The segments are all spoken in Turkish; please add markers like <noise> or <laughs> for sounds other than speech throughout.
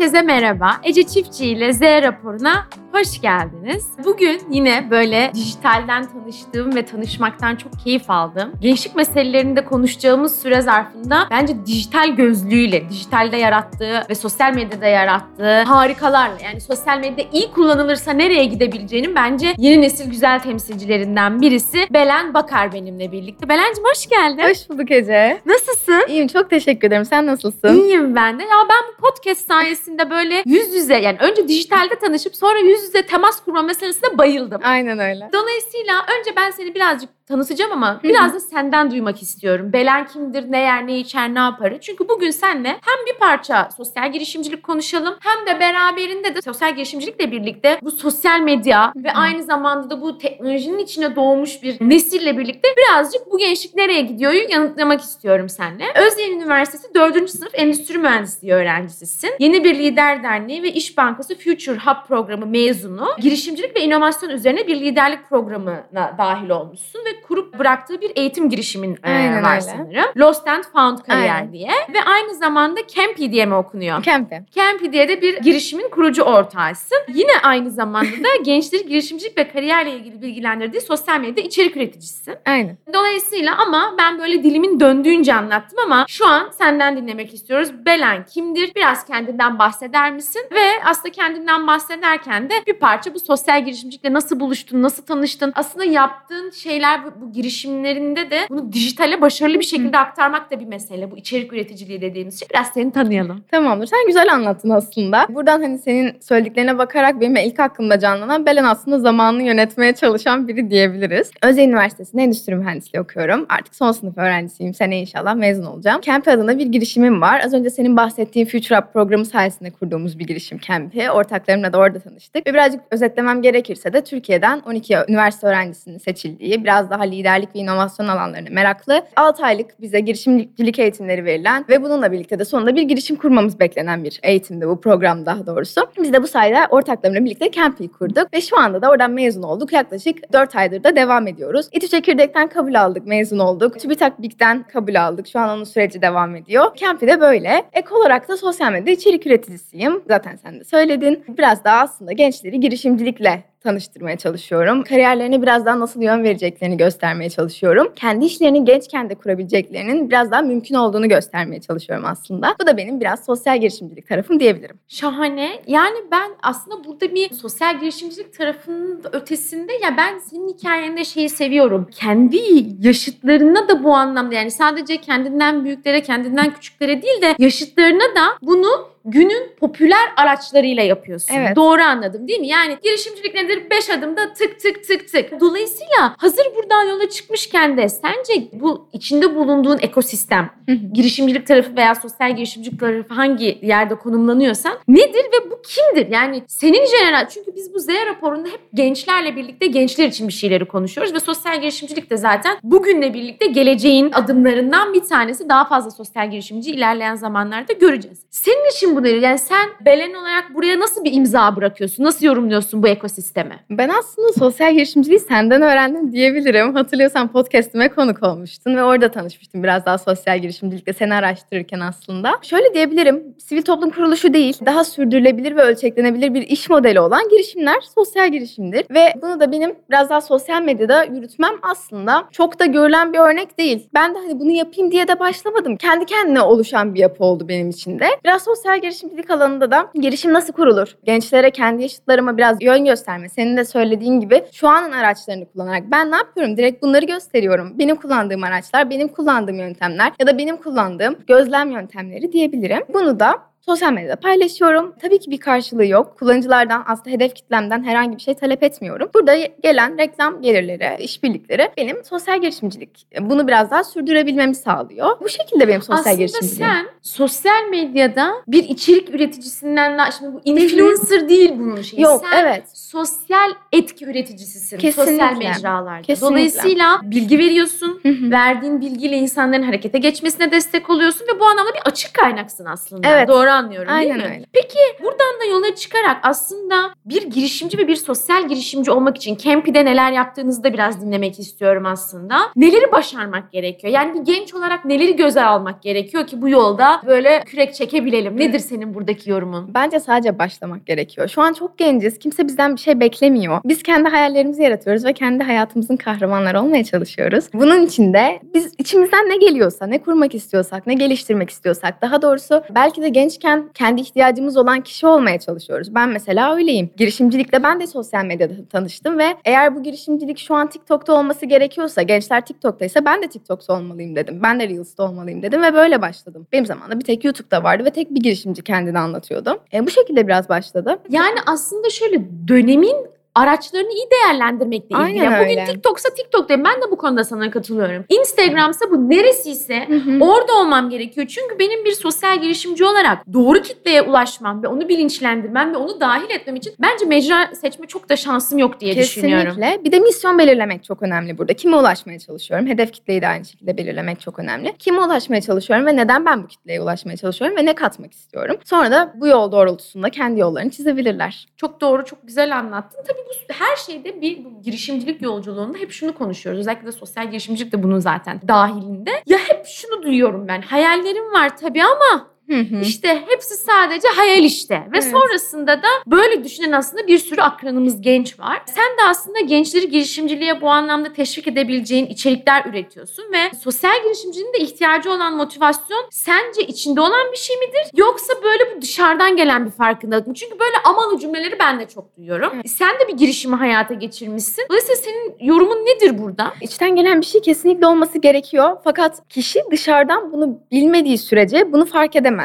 Herkese merhaba. Ece Çiftçi ile Z raporuna hoş geldiniz. Bugün yine böyle dijitalden tanıştığım ve tanışmaktan çok keyif aldım. Gençlik meselelerinde konuşacağımız süre zarfında bence dijital gözlüğüyle, dijitalde yarattığı ve sosyal medyada yarattığı harikalarla yani sosyal medyada iyi kullanılırsa nereye gidebileceğinin bence yeni nesil güzel temsilcilerinden birisi Belen Bakar benimle birlikte. Belen'cim hoş geldin. Hoş bulduk Ece. Nasılsın? İyiyim çok teşekkür ederim. Sen nasılsın? İyiyim ben de. Ya ben bu podcast sayesinde böyle yüz yüze yani önce dijitalde tanışıp sonra yüz yüze temas kurma meselesine bayıldım. Aynen öyle. Dolayısıyla önce ben seni birazcık tanıtacağım ama biraz da senden duymak istiyorum. Belen kimdir, ne yer, ne içer, ne yapar? Çünkü bugün seninle hem bir parça sosyal girişimcilik konuşalım hem de beraberinde de sosyal girişimcilikle birlikte bu sosyal medya ve aynı zamanda da bu teknolojinin içine doğmuş bir nesille birlikte birazcık bu gençlik nereye gidiyor'yu yanıtlamak istiyorum seninle. Özyeğin Üniversitesi 4. sınıf Endüstri Mühendisliği öğrencisisin. Yeni bir Lider Derneği ve İş Bankası Future Hub programı mezunu. Girişimcilik ve inovasyon üzerine bir liderlik programına dahil olmuşsun ve kurup bıraktığı bir eğitim girişimin e, Aynen var öyle. sanırım. Lost and Found Kariyer Aynen. diye. Ve aynı zamanda Campy diye mi okunuyor? Kempe. Campy diye de bir girişimin kurucu ortağısın. Yine aynı zamanda da <laughs> gençleri girişimcilik ve kariyerle ilgili bilgilendirdiği sosyal medyada içerik üreticisisin. Aynen. Dolayısıyla ama ben böyle dilimin döndüğünce anlattım ama şu an senden dinlemek istiyoruz. Belen kimdir? Biraz kendinden bahseder misin? Ve aslında kendinden bahsederken de bir parça bu sosyal girişimcilikle nasıl buluştun, nasıl tanıştın? Aslında yaptığın şeyler bu, girişimlerinde de bunu dijitale başarılı bir şekilde aktarmak da bir mesele. Bu içerik üreticiliği dediğimiz şey. Biraz seni tanıyalım. Tamamdır. Sen güzel anlattın aslında. Buradan hani senin söylediklerine bakarak benim ilk aklımda canlanan Belen aslında zamanını yönetmeye çalışan biri diyebiliriz. Özel Üniversitesi'nde endüstri mühendisliği okuyorum. Artık son sınıf öğrencisiyim. Sene inşallah mezun olacağım. Kempe adına bir girişimim var. Az önce senin bahsettiğin Future Up programı sayesinde kurduğumuz bir girişim Kempe. Ortaklarımla da orada tanıştık. Ve birazcık özetlemem gerekirse de Türkiye'den 12 üniversite öğrencisinin seçildiği, biraz daha liderlik ve inovasyon alanlarına meraklı, 6 aylık bize girişimcilik eğitimleri verilen ve bununla birlikte de sonunda bir girişim kurmamız beklenen bir eğitimde bu program daha doğrusu. Biz de bu sayede ortaklarımla birlikte Campy'yi kurduk ve şu anda da oradan mezun olduk. Yaklaşık 4 aydır da devam ediyoruz. İTÜ Çekirdek'ten kabul aldık, mezun olduk. TÜBİTAK BİK'ten kabul aldık. Şu an onun süreci devam ediyor. Campy de böyle. Ek olarak da sosyal medya içerik üreticisiyim. Zaten sen de söyledin. Biraz daha aslında gençleri girişimcilikle tanıştırmaya çalışıyorum. Kariyerlerine biraz daha nasıl yön vereceklerini göstermeye çalışıyorum. Kendi işlerini gençken de kurabileceklerinin biraz daha mümkün olduğunu göstermeye çalışıyorum aslında. Bu da benim biraz sosyal girişimcilik tarafım diyebilirim. Şahane. Yani ben aslında burada bir sosyal girişimcilik tarafının ötesinde ya ben senin hikayende şeyi seviyorum. Kendi yaşıtlarına da bu anlamda yani sadece kendinden büyüklere, kendinden küçüklere değil de yaşıtlarına da bunu günün popüler araçlarıyla yapıyorsun. Evet. Doğru anladım değil mi? Yani girişimcilik nedir? Beş adımda tık tık tık tık. Dolayısıyla hazır buradan yola çıkmışken de sence bu içinde bulunduğun ekosistem girişimcilik tarafı veya sosyal girişimcilik tarafı hangi yerde konumlanıyorsan nedir ve bu kimdir? Yani senin jeneral çünkü biz bu Z raporunda hep gençlerle birlikte gençler için bir şeyleri konuşuyoruz ve sosyal girişimcilik de zaten bugünle birlikte geleceğin adımlarından bir tanesi daha fazla sosyal girişimci ilerleyen zamanlarda göreceğiz. Senin için bu nedir? Yani sen Belen olarak buraya nasıl bir imza bırakıyorsun? Nasıl yorumluyorsun bu ekosistemi? Ben aslında sosyal girişimciliği senden öğrendim diyebilirim. Hatırlıyorsan podcast'ime konuk olmuştun ve orada tanışmıştım biraz daha sosyal girişimcilikle seni araştırırken aslında. Şöyle diyebilirim, sivil toplum kuruluşu değil, daha sürdürülebilir ve ölçeklenebilir bir iş modeli olan girişimler sosyal girişimdir. Ve bunu da benim biraz daha sosyal medyada yürütmem aslında çok da görülen bir örnek değil. Ben de hani bunu yapayım diye de başlamadım. Kendi kendine oluşan bir yapı oldu benim için de. Biraz sosyal girişimcilik alanında da girişim nasıl kurulur? Gençlere kendi yaşıtlarıma biraz yön gösterme. Senin de söylediğin gibi şu anın araçlarını kullanarak ben ne yapıyorum? Direkt bunları gösteriyorum. Benim kullandığım araçlar, benim kullandığım yöntemler ya da benim kullandığım gözlem yöntemleri diyebilirim. Bunu da Sosyal medyada paylaşıyorum. Tabii ki bir karşılığı yok. Kullanıcılardan aslında hedef kitlemden herhangi bir şey talep etmiyorum. Burada gelen reklam gelirleri, işbirlikleri benim sosyal girişimcilik. Bunu biraz daha sürdürebilmemi sağlıyor. Bu şekilde benim sosyal Aslında girişimciliğim. sen sosyal medyada bir içerik üreticisinden daha şimdi bu influencer değil bunun şeyi. Yok, sen evet. sosyal etki üreticisisin Kesinlikle. sosyal mecralarda. Kesinlikle. Dolayısıyla bilgi veriyorsun. Hı hı. Verdiğin bilgiyle insanların harekete geçmesine destek oluyorsun ve bu anlamda bir açık kaynaksın aslında. Evet. Doğru anlıyorum Aynen değil mi? öyle. Peki buradan da yola çıkarak aslında bir girişimci ve bir sosyal girişimci olmak için Campy'de neler yaptığınızı da biraz dinlemek istiyorum aslında. Neleri başarmak gerekiyor? Yani bir genç olarak neleri göze almak gerekiyor ki bu yolda böyle kürek çekebilelim? Nedir senin buradaki yorumun? Bence sadece başlamak gerekiyor. Şu an çok genciz. Kimse bizden bir şey beklemiyor. Biz kendi hayallerimizi yaratıyoruz ve kendi hayatımızın kahramanları olmaya çalışıyoruz. Bunun için de biz içimizden ne geliyorsa, ne kurmak istiyorsak, ne geliştirmek istiyorsak, daha doğrusu belki de gençken kendi ihtiyacımız olan kişi olmaya çalışıyoruz. Ben mesela öyleyim. Girişimcilikle ben de sosyal medyada tanıştım ve eğer bu girişimcilik şu an TikTok'ta olması gerekiyorsa, gençler TikTok'taysa ben de TikTok'ta olmalıyım dedim. Ben de Reels'ta olmalıyım dedim ve böyle başladım. Benim zamanımda bir tek YouTube'da vardı ve tek bir girişimci kendini anlatıyordu. E, bu şekilde biraz başladı. Yani aslında şöyle dönemin araçlarını iyi değerlendirmekle ilgili. Aynen Bugün öyle. TikTok'sa TikTok'tayım. Ben de bu konuda sana katılıyorum. Instagram'sa bu neresiyse Hı hı. Orada olmam gerekiyor. Çünkü benim bir sosyal girişimci olarak doğru kitleye ulaşmam ve onu bilinçlendirmem ve onu dahil etmem için bence mecra seçme çok da şansım yok diye düşünüyorum. Kesinlikle. Bir de misyon belirlemek çok önemli burada. Kime ulaşmaya çalışıyorum? Hedef kitleyi de aynı şekilde belirlemek çok önemli. Kime ulaşmaya çalışıyorum ve neden ben bu kitleye ulaşmaya çalışıyorum ve ne katmak istiyorum? Sonra da bu yol doğrultusunda kendi yollarını çizebilirler. Çok doğru, çok güzel anlattın. Tabii bu her şeyde bir bu girişimcilik yolculuğunda hep şunu konuşuyoruz. Özellikle de sosyal girişimcilik de bunun zaten dahilinde. Ya hep şunu duyuyorum ben. Hayallerim var tabii ama Hı hı. İşte hepsi sadece hayal işte. Ve Evet. sonrasında da böyle düşünen aslında bir sürü akranımız genç var. Sen de aslında gençleri girişimciliğe bu anlamda teşvik edebileceğin içerikler üretiyorsun ve sosyal girişimcinin de ihtiyacı olan motivasyon sence içinde olan bir şey midir? Yoksa böyle bu dışarıdan gelen bir farkındalık mı? Çünkü böyle amalı cümleleri ben de çok duyuyorum. Evet. Sen de bir girişimi hayata geçirmişsin. Dolayısıyla senin yorumun nedir burada? İçten gelen bir şey kesinlikle olması gerekiyor. Fakat kişi dışarıdan bunu bilmediği sürece bunu fark edemez.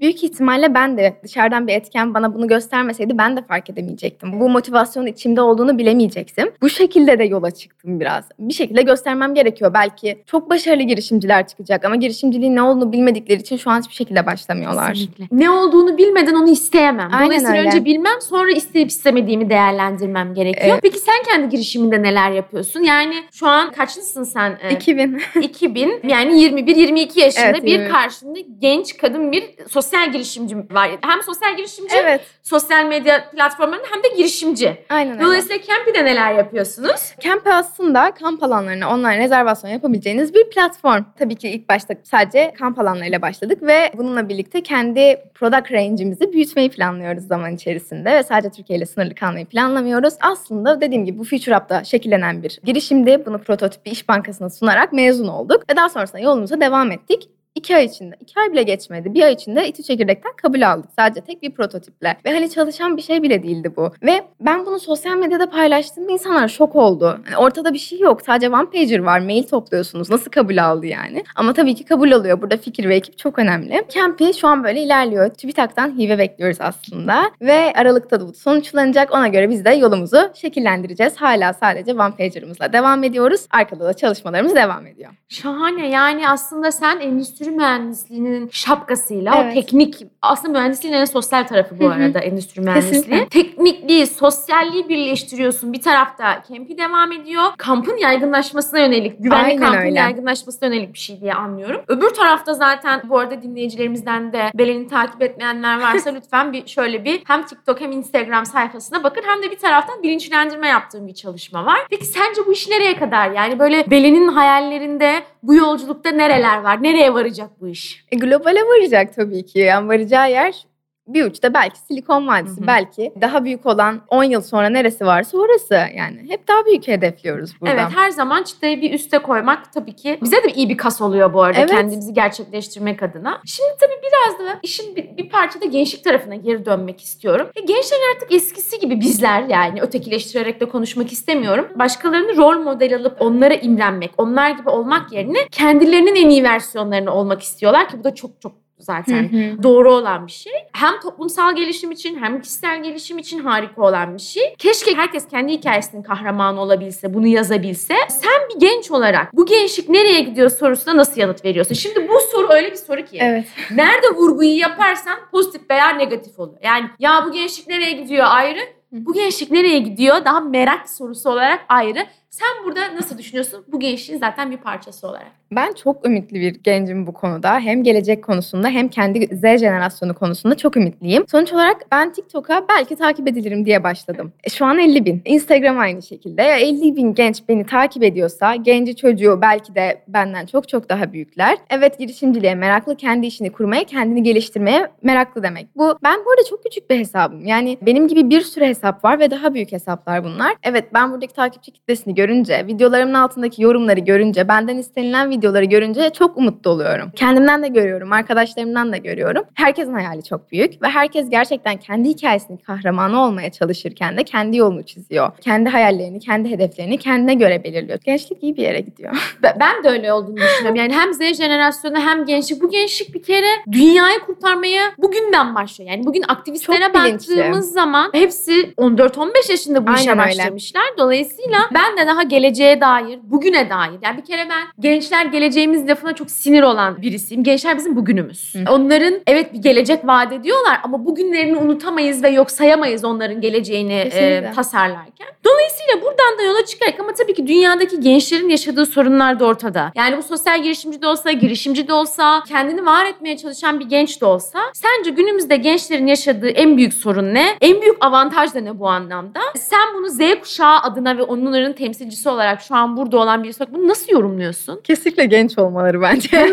Büyük ihtimalle ben de dışarıdan bir etken bana bunu göstermeseydi ben de fark edemeyecektim. Bu motivasyonun içimde olduğunu bilemeyecektim. Bu şekilde de yola çıktım biraz. Bir şekilde göstermem gerekiyor. Belki çok başarılı girişimciler çıkacak ama girişimciliğin ne olduğunu bilmedikleri için şu an hiçbir şekilde başlamıyorlar. Kesinlikle. Ne olduğunu bilmeden onu isteyemem. Aynen Dolayısıyla öyle. önce bilmem sonra isteyip istemediğimi değerlendirmem gerekiyor. Evet. Peki sen kendi girişiminde neler yapıyorsun? Yani şu an kaçlısın sen? Ee, 2000. 2000 yani 21-22 yaşında Evet, bir 21. karşında genç kadın bir sosyal girişimci var. Hem sosyal girişimci, evet. sosyal medya platformlarında hem de girişimci. Aynen öyle. Dolayısıyla Campy'de neler yapıyorsunuz? Camp'e aslında kamp alanlarına online rezervasyon yapabileceğiniz bir platform. Tabii ki ilk başta sadece kamp alanlarıyla başladık ve bununla birlikte kendi product range'imizi büyütmeyi planlıyoruz zaman içerisinde ve sadece Türkiye ile sınırlı kalmayı planlamıyoruz. Aslında dediğim gibi bu Future Up'ta şekillenen bir girişimdi. Bunu prototip bir iş bankasına sunarak mezun olduk ve daha sonrasında yolumuza devam ettik. İki ay içinde, iki ay bile geçmedi. Bir ay içinde İTÜ Çekirdek'ten kabul aldık. Sadece tek bir prototiple. Ve hani çalışan bir şey bile değildi bu. Ve ben bunu sosyal medyada paylaştığımda insanlar şok oldu. Hani ortada bir şey yok. Sadece one pager var. Mail topluyorsunuz. Nasıl kabul aldı yani? Ama tabii ki kabul alıyor. Burada fikir ve ekip çok önemli. Campy şu an böyle ilerliyor. TÜBİTAK'tan hibe bekliyoruz aslında. Ve Aralık'ta da bu sonuçlanacak. Ona göre biz de yolumuzu şekillendireceğiz. Hala sadece one pager'ımızla devam ediyoruz. Arkada da çalışmalarımız devam ediyor. Şahane yani aslında sen endüstri mühendisliğinin şapkasıyla o Evet. teknik aslında mühendisliğin en sosyal tarafı bu Hı hı. arada endüstri mühendisliği. Kesinlikle. Teknikliği, sosyalliği birleştiriyorsun. Bir tarafta Camp'i devam ediyor. Kampın yaygınlaşmasına yönelik, güvenli Aynen kampın öyle. yaygınlaşmasına yönelik bir şey diye anlıyorum. Öbür tarafta zaten bu arada dinleyicilerimizden de Belen'i takip etmeyenler varsa <laughs> lütfen bir şöyle bir hem TikTok hem Instagram sayfasına bakın hem de bir taraftan bilinçlendirme yaptığım bir çalışma var. Peki sence bu iş nereye kadar? Yani böyle Belen'in hayallerinde bu yolculukta nereler var? Nereye varacak bu iş? E, globale varacak tabii ki. Yani varacağı yer bir uçta belki Silikon Vadisi, Hı hı. belki daha büyük olan 10 yıl sonra neresi varsa orası. Yani hep daha büyük hedefliyoruz buradan. Evet her zaman çıtayı bir üste koymak tabii ki bize de iyi bir kas oluyor bu arada Evet. kendimizi gerçekleştirmek adına. Şimdi tabii biraz da işin bir, bir parçada gençlik tarafına geri dönmek istiyorum. E, gençlerin artık eskisi gibi bizler yani ötekileştirerek de konuşmak istemiyorum. Başkalarını rol model alıp onlara imrenmek, onlar gibi olmak yerine kendilerinin en iyi versiyonlarını olmak istiyorlar ki bu da çok çok zaten Hı hı. doğru olan bir şey. Hem toplumsal gelişim için hem kişisel gelişim için harika olan bir şey. Keşke herkes kendi hikayesinin kahramanı olabilse, bunu yazabilse. Sen bir genç olarak bu gençlik nereye gidiyor sorusuna nasıl yanıt veriyorsun? Şimdi bu soru öyle bir soru ki. Evet. Nerede vurguyu yaparsan pozitif veya negatif oluyor. Yani ya bu gençlik nereye gidiyor ayrı, bu gençlik nereye gidiyor daha merak sorusu olarak ayrı. Sen burada nasıl düşünüyorsun? Bu gençliğin zaten bir parçası olarak. Ben çok ümitli bir gencim bu konuda. Hem gelecek konusunda hem kendi Z jenerasyonu konusunda çok ümitliyim. Sonuç olarak ben TikTok'a belki takip edilirim diye başladım. E, şu an 50 bin. Instagram aynı şekilde. 50 bin genç beni takip ediyorsa genci çocuğu belki de benden çok çok daha büyükler. Evet girişimciliğe meraklı, kendi işini kurmaya, kendini geliştirmeye meraklı demek. Bu ben bu arada çok küçük bir hesabım. Yani benim gibi bir sürü hesap var ve daha büyük hesaplar bunlar. Evet ben buradaki takipçi kitlesini görünce, videolarımın altındaki yorumları görünce, benden istenilen videoları görünce çok umutlu oluyorum. Kendimden de görüyorum, arkadaşlarımdan da görüyorum. Herkesin hayali çok büyük ve herkes gerçekten kendi hikayesinin kahramanı olmaya çalışırken de kendi yolunu çiziyor. Kendi hayallerini, kendi hedeflerini kendine göre belirliyor. Gençlik iyi bir yere gidiyor. <laughs> Ben de öyle olduğunu düşünüyorum. Yani hem Z jenerasyonu hem gençlik. Bu gençlik bir kere dünyayı kurtarmaya bugünden başlıyor. Yani bugün aktivistlere baktığımız zaman hepsi 14-15 yaşında bu işe öyle. başlamışlar. Dolayısıyla ben de daha geleceğe dair, bugüne dair. Yani bir kere ben gençler geleceğimiz lafına çok sinir olan birisiyim. Gençler bizim bugünümüz. Hı. Onların evet bir gelecek vaat ediyorlar ama bugünlerini unutamayız ve yok sayamayız onların geleceğini e, tasarlarken. Dolayısıyla buradan da yola çıkarak ama tabii ki dünyadaki gençlerin yaşadığı sorunlar da ortada. Yani bu sosyal girişimci de olsa, girişimci de olsa, kendini var etmeye çalışan bir genç de olsa sence günümüzde gençlerin yaşadığı en büyük sorun ne? En büyük avantaj da ne bu anlamda? Sen bunu Z kuşağı adına ve onların temsilcisi olarak şu an burada olan birisi olarak bunu nasıl yorumluyorsun? Kesinlikle genç olmaları bence. <laughs>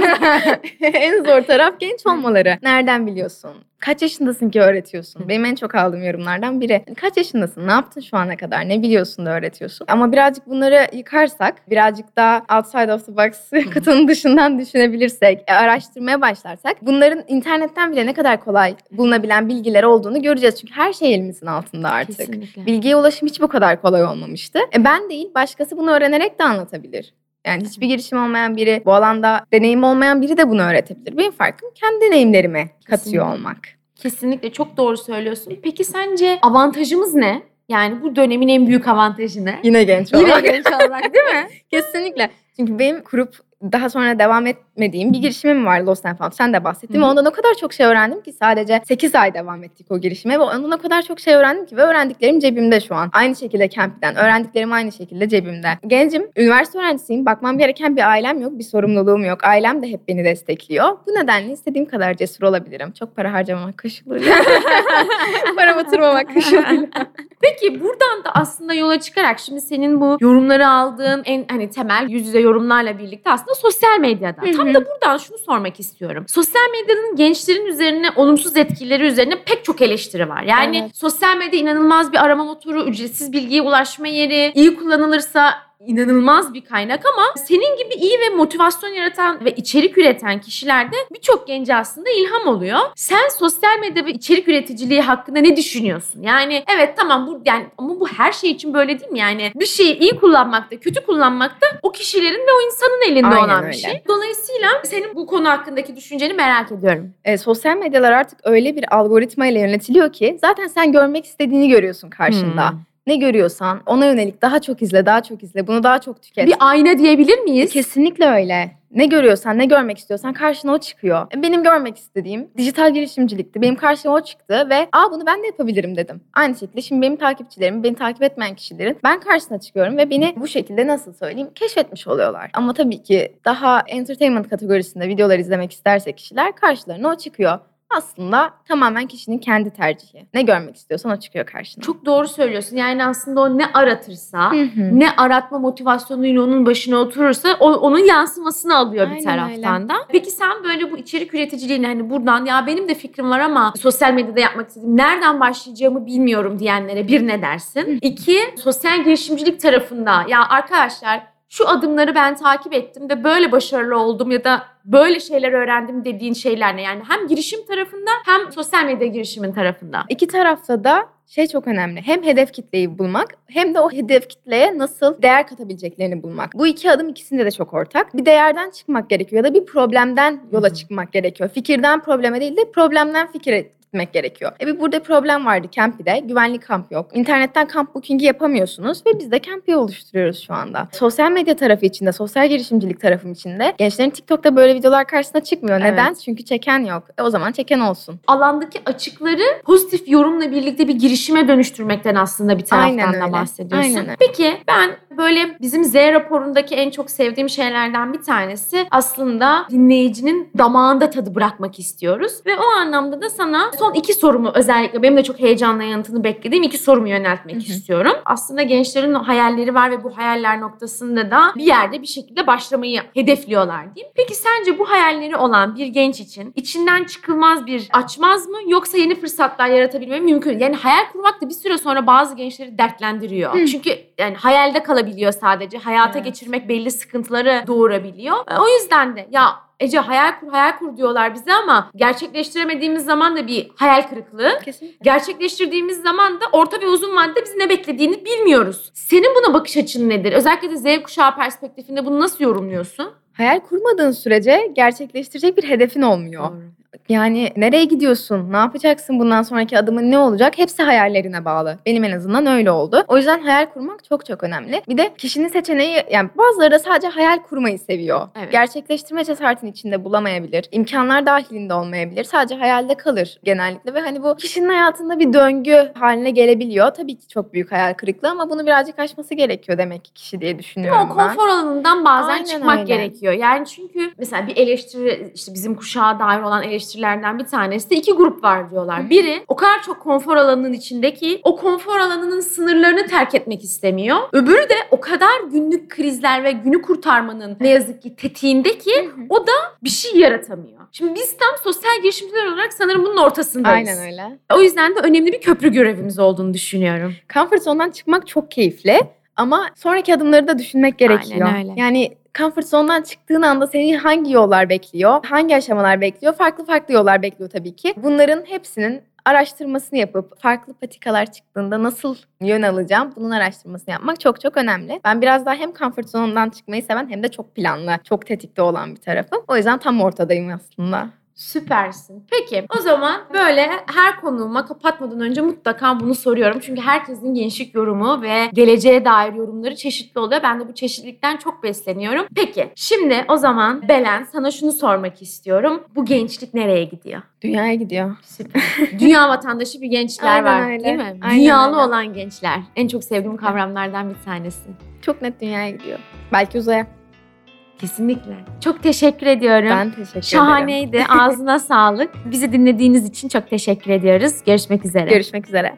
<laughs> en zor taraf genç olmaları. Nereden biliyorsun? Kaç yaşındasın ki öğretiyorsun? Benim en çok aldığım yorumlardan biri. Kaç yaşındasın? Ne yaptın şu ana kadar? Ne biliyorsun da öğretiyorsun? Ama birazcık bunları yıkarsak, birazcık daha outside of the box kutunun dışından düşünebilirsek, e, araştırmaya başlarsak bunların internetten bile ne kadar kolay bulunabilen bilgiler olduğunu göreceğiz. Çünkü her şey elimizin altında artık. Kesinlikle. Bilgiye ulaşım hiç bu kadar kolay olmamıştı. E ben değil, başkası bunu öğrenerek de anlatabilir. Yani hiçbir girişim olmayan biri, bu alanda deneyim olmayan biri de bunu öğretebilir. Benim farkım kendi deneyimlerime katıyor Kesinlikle. olmak. Kesinlikle çok doğru söylüyorsun. Peki sence avantajımız ne? Yani bu dönemin en büyük avantajı ne? Yine genç Yine olmak. genç olmak değil mi? <laughs> Kesinlikle. Çünkü benim kurup daha sonra devam etmediğim bir girişimim var Lost and Found. Sen de bahsettin. Ve. Ondan o kadar çok şey öğrendim ki sadece 8 ay devam ettik o girişime ve ondan o kadar çok şey öğrendim ki ve öğrendiklerim cebimde şu an. Aynı şekilde Camp'ten. Öğrendiklerim aynı şekilde cebimde. Gencim, üniversite öğrencisiyim. Bakmam gereken bir ailem yok, bir sorumluluğum yok. Ailem de hep beni destekliyor. Bu nedenle istediğim kadar cesur olabilirim. Çok para harcamamak koşuluyla. <laughs> para batırmamak koşuluyla. <laughs> Peki buradan da aslında yola çıkarak şimdi senin bu yorumları aldığın en hani temel yüz yüze yorumlarla birlikte aslında sosyal medyada. Hı Tam da buradan şunu sormak istiyorum. Sosyal medyanın gençlerin üzerine olumsuz etkileri üzerine pek çok eleştiri var. Yani Evet. sosyal medya inanılmaz bir arama motoru, ücretsiz bilgiye ulaşma yeri, iyi kullanılırsa inanılmaz bir kaynak ama senin gibi iyi ve motivasyon yaratan ve içerik üreten kişilerde birçok gence aslında ilham oluyor. Sen sosyal medya ve içerik üreticiliği hakkında ne düşünüyorsun? Yani evet tamam bu yani ama bu her şey için böyle değil mi? Yani bir şeyi iyi kullanmakta, kötü kullanmakta o kişilerin ve o insanın elinde Aynen olan bir öyle. şey. Dolayısıyla senin bu konu hakkındaki düşünceni merak ediyorum. E, sosyal medyalar artık öyle bir algoritma ile yönetiliyor ki zaten sen görmek istediğini görüyorsun karşında. Hmm. Ne görüyorsan ona yönelik daha çok izle, daha çok izle, bunu daha çok tüket. Bir ayna diyebilir miyiz? Kesinlikle öyle. Ne görüyorsan, ne görmek istiyorsan karşına o çıkıyor. E, Benim görmek istediğim dijital girişimcilikti. Benim karşıma o çıktı ve aa bunu ben de yapabilirim dedim. Aynı şekilde şimdi benim takipçilerim, beni takip etmeyen kişilerin ben karşısına çıkıyorum ve beni bu şekilde nasıl söyleyeyim keşfetmiş oluyorlar. Ama tabii ki daha entertainment kategorisinde videolar izlemek isterse kişiler karşılarına o çıkıyor. Aslında tamamen kişinin kendi tercihi. Ne görmek istiyorsan o çıkıyor karşına. Çok doğru söylüyorsun. Yani aslında o ne aratırsa, Hı hı. ne aratma motivasyonuyla onun başına oturursa o, onun yansımasını alıyor bir Aynen taraftan da. Peki sen böyle bu içerik üreticiliğini hani buradan ya benim de fikrim var ama sosyal medyada yapmak istediğim nereden başlayacağımı bilmiyorum diyenlere bir ne dersin? İki, sosyal girişimcilik tarafında ya arkadaşlar şu adımları ben takip ettim ve böyle başarılı oldum ya da böyle şeyler öğrendim dediğin şeyler ne? Yani hem girişim tarafında hem sosyal medya girişimin tarafında. İki tarafta da şey çok önemli. Hem hedef kitleyi bulmak hem de o hedef kitleye nasıl değer katabileceklerini bulmak. Bu iki adım ikisinde de çok ortak. Bir değerden çıkmak gerekiyor ya da bir problemden yola çıkmak gerekiyor. Fikirden probleme değil de problemden fikire gitmek gerekiyor. E bir burada problem vardı Campy'de. Güvenlik kamp yok. İnternetten kamp booking'i yapamıyorsunuz ve biz de Campy'i oluşturuyoruz şu anda. Sosyal medya tarafı içinde, sosyal girişimcilik tarafım içinde gençlerin TikTok'ta böyle videolar karşısına çıkmıyor. Evet. Neden? Çünkü çeken yok. E o zaman çeken olsun. Alandaki açıkları pozitif yorumla birlikte bir girişime dönüştürmekten aslında bir taraftan Aynen da öyle. bahsediyorsun. Aynen öyle. Peki ben böyle bizim Z raporundaki en çok sevdiğim şeylerden bir tanesi aslında dinleyicinin damağında tadı bırakmak istiyoruz. Ve o anlamda da sana son iki sorumu özellikle benim de çok heyecanla yanıtını beklediğim iki sorumu yöneltmek Hı hı. istiyorum. Aslında gençlerin hayalleri var ve bu hayaller noktasında da bir yerde bir şekilde başlamayı hedefliyorlar diyeyim. Peki sence bu hayalleri olan bir genç için içinden çıkılmaz bir açmaz mı yoksa yeni fırsatlar yaratabilme mümkün? Yani hayal kurmak da bir süre sonra bazı gençleri dertlendiriyor. Hı. Çünkü yani hayalde kalabiliyor sadece. Hayata Evet. geçirmek belli sıkıntıları doğurabiliyor. O yüzden de ya Ece hayal kur hayal kur diyorlar bize ama gerçekleştiremediğimiz zaman da bir hayal kırıklığı. Kesinlikle. Gerçekleştirdiğimiz zaman da orta ve uzun vadede bizi ne beklediğini bilmiyoruz. Senin buna bakış açın nedir? Özellikle de Z kuşağı perspektifinde bunu nasıl yorumluyorsun? Hayal kurmadığın sürece gerçekleştirecek bir hedefin olmuyor. Yani nereye gidiyorsun? Ne yapacaksın? Bundan sonraki adımın ne olacak? Hepsi hayallerine bağlı. Benim en azından öyle oldu. O yüzden hayal kurmak çok çok önemli. Bir de kişinin seçeneği yani bazıları da sadece hayal kurmayı seviyor. Evet. Gerçekleştirme cesaretini içinde bulamayabilir. İmkanlar dahilinde olmayabilir. Sadece hayalde kalır genellikle ve hani bu kişinin hayatında bir döngü haline gelebiliyor. Tabii ki çok büyük hayal kırıklığı ama bunu birazcık aşması gerekiyor demek ki kişi diye Değil mi? düşünüyorum O ben. konfor alanından bazen Aynen çıkmak öyle. gerekiyor. Yani çünkü mesela bir eleştiri işte bizim kuşağa dair olan eleştirilerden bir tanesi de iki grup var diyorlar. Biri o kadar çok konfor alanının içindeki o konfor alanının sınırlarını terk etmek istemiyor. Öbürü de o kadar günlük krizler ve günü kurtarmanın ne yazık ki tetiğinde ki Hı hı. bir şey yaratamıyor. Şimdi biz tam sosyal girişimciler olarak sanırım bunun ortasındayız. Aynen öyle. O yüzden de önemli bir köprü görevimiz olduğunu düşünüyorum. Comfort zone'dan çıkmak çok keyifli ama sonraki adımları da düşünmek gerekiyor. Aynen öyle. Yani comfort zone'dan çıktığın anda seni hangi yollar bekliyor, hangi aşamalar bekliyor? Farklı farklı yollar bekliyor tabii ki. Bunların hepsinin araştırmasını yapıp farklı patikalar çıktığında nasıl yön alacağım bunun araştırmasını yapmak çok çok önemli. Ben biraz daha hem comfort zone'dan çıkmayı seven hem de çok planlı, çok tetikte olan bir tarafım. O yüzden tam ortadayım aslında. Süpersin. Peki o zaman böyle her konuğuma kapatmadan önce mutlaka bunu soruyorum. Çünkü herkesin gençlik yorumu ve geleceğe dair yorumları çeşitli oluyor. Ben de bu çeşitlilikten çok besleniyorum. Peki şimdi o zaman Belen sana şunu sormak istiyorum. Bu gençlik nereye gidiyor? Dünyaya gidiyor. Süper. Dünya vatandaşı bir gençler Aynen var öyle. değil mi? Aynen Dünyalı öyle. olan gençler. En çok sevdiğim kavramlardan bir tanesi. Çok net dünyaya gidiyor. Belki uzaya. Kesinlikle. Çok teşekkür ediyorum. Ben teşekkür ederim. Şahaneydi. <laughs> Ağzına sağlık. Bizi dinlediğiniz için çok teşekkür ediyoruz. Görüşmek üzere. Görüşmek üzere.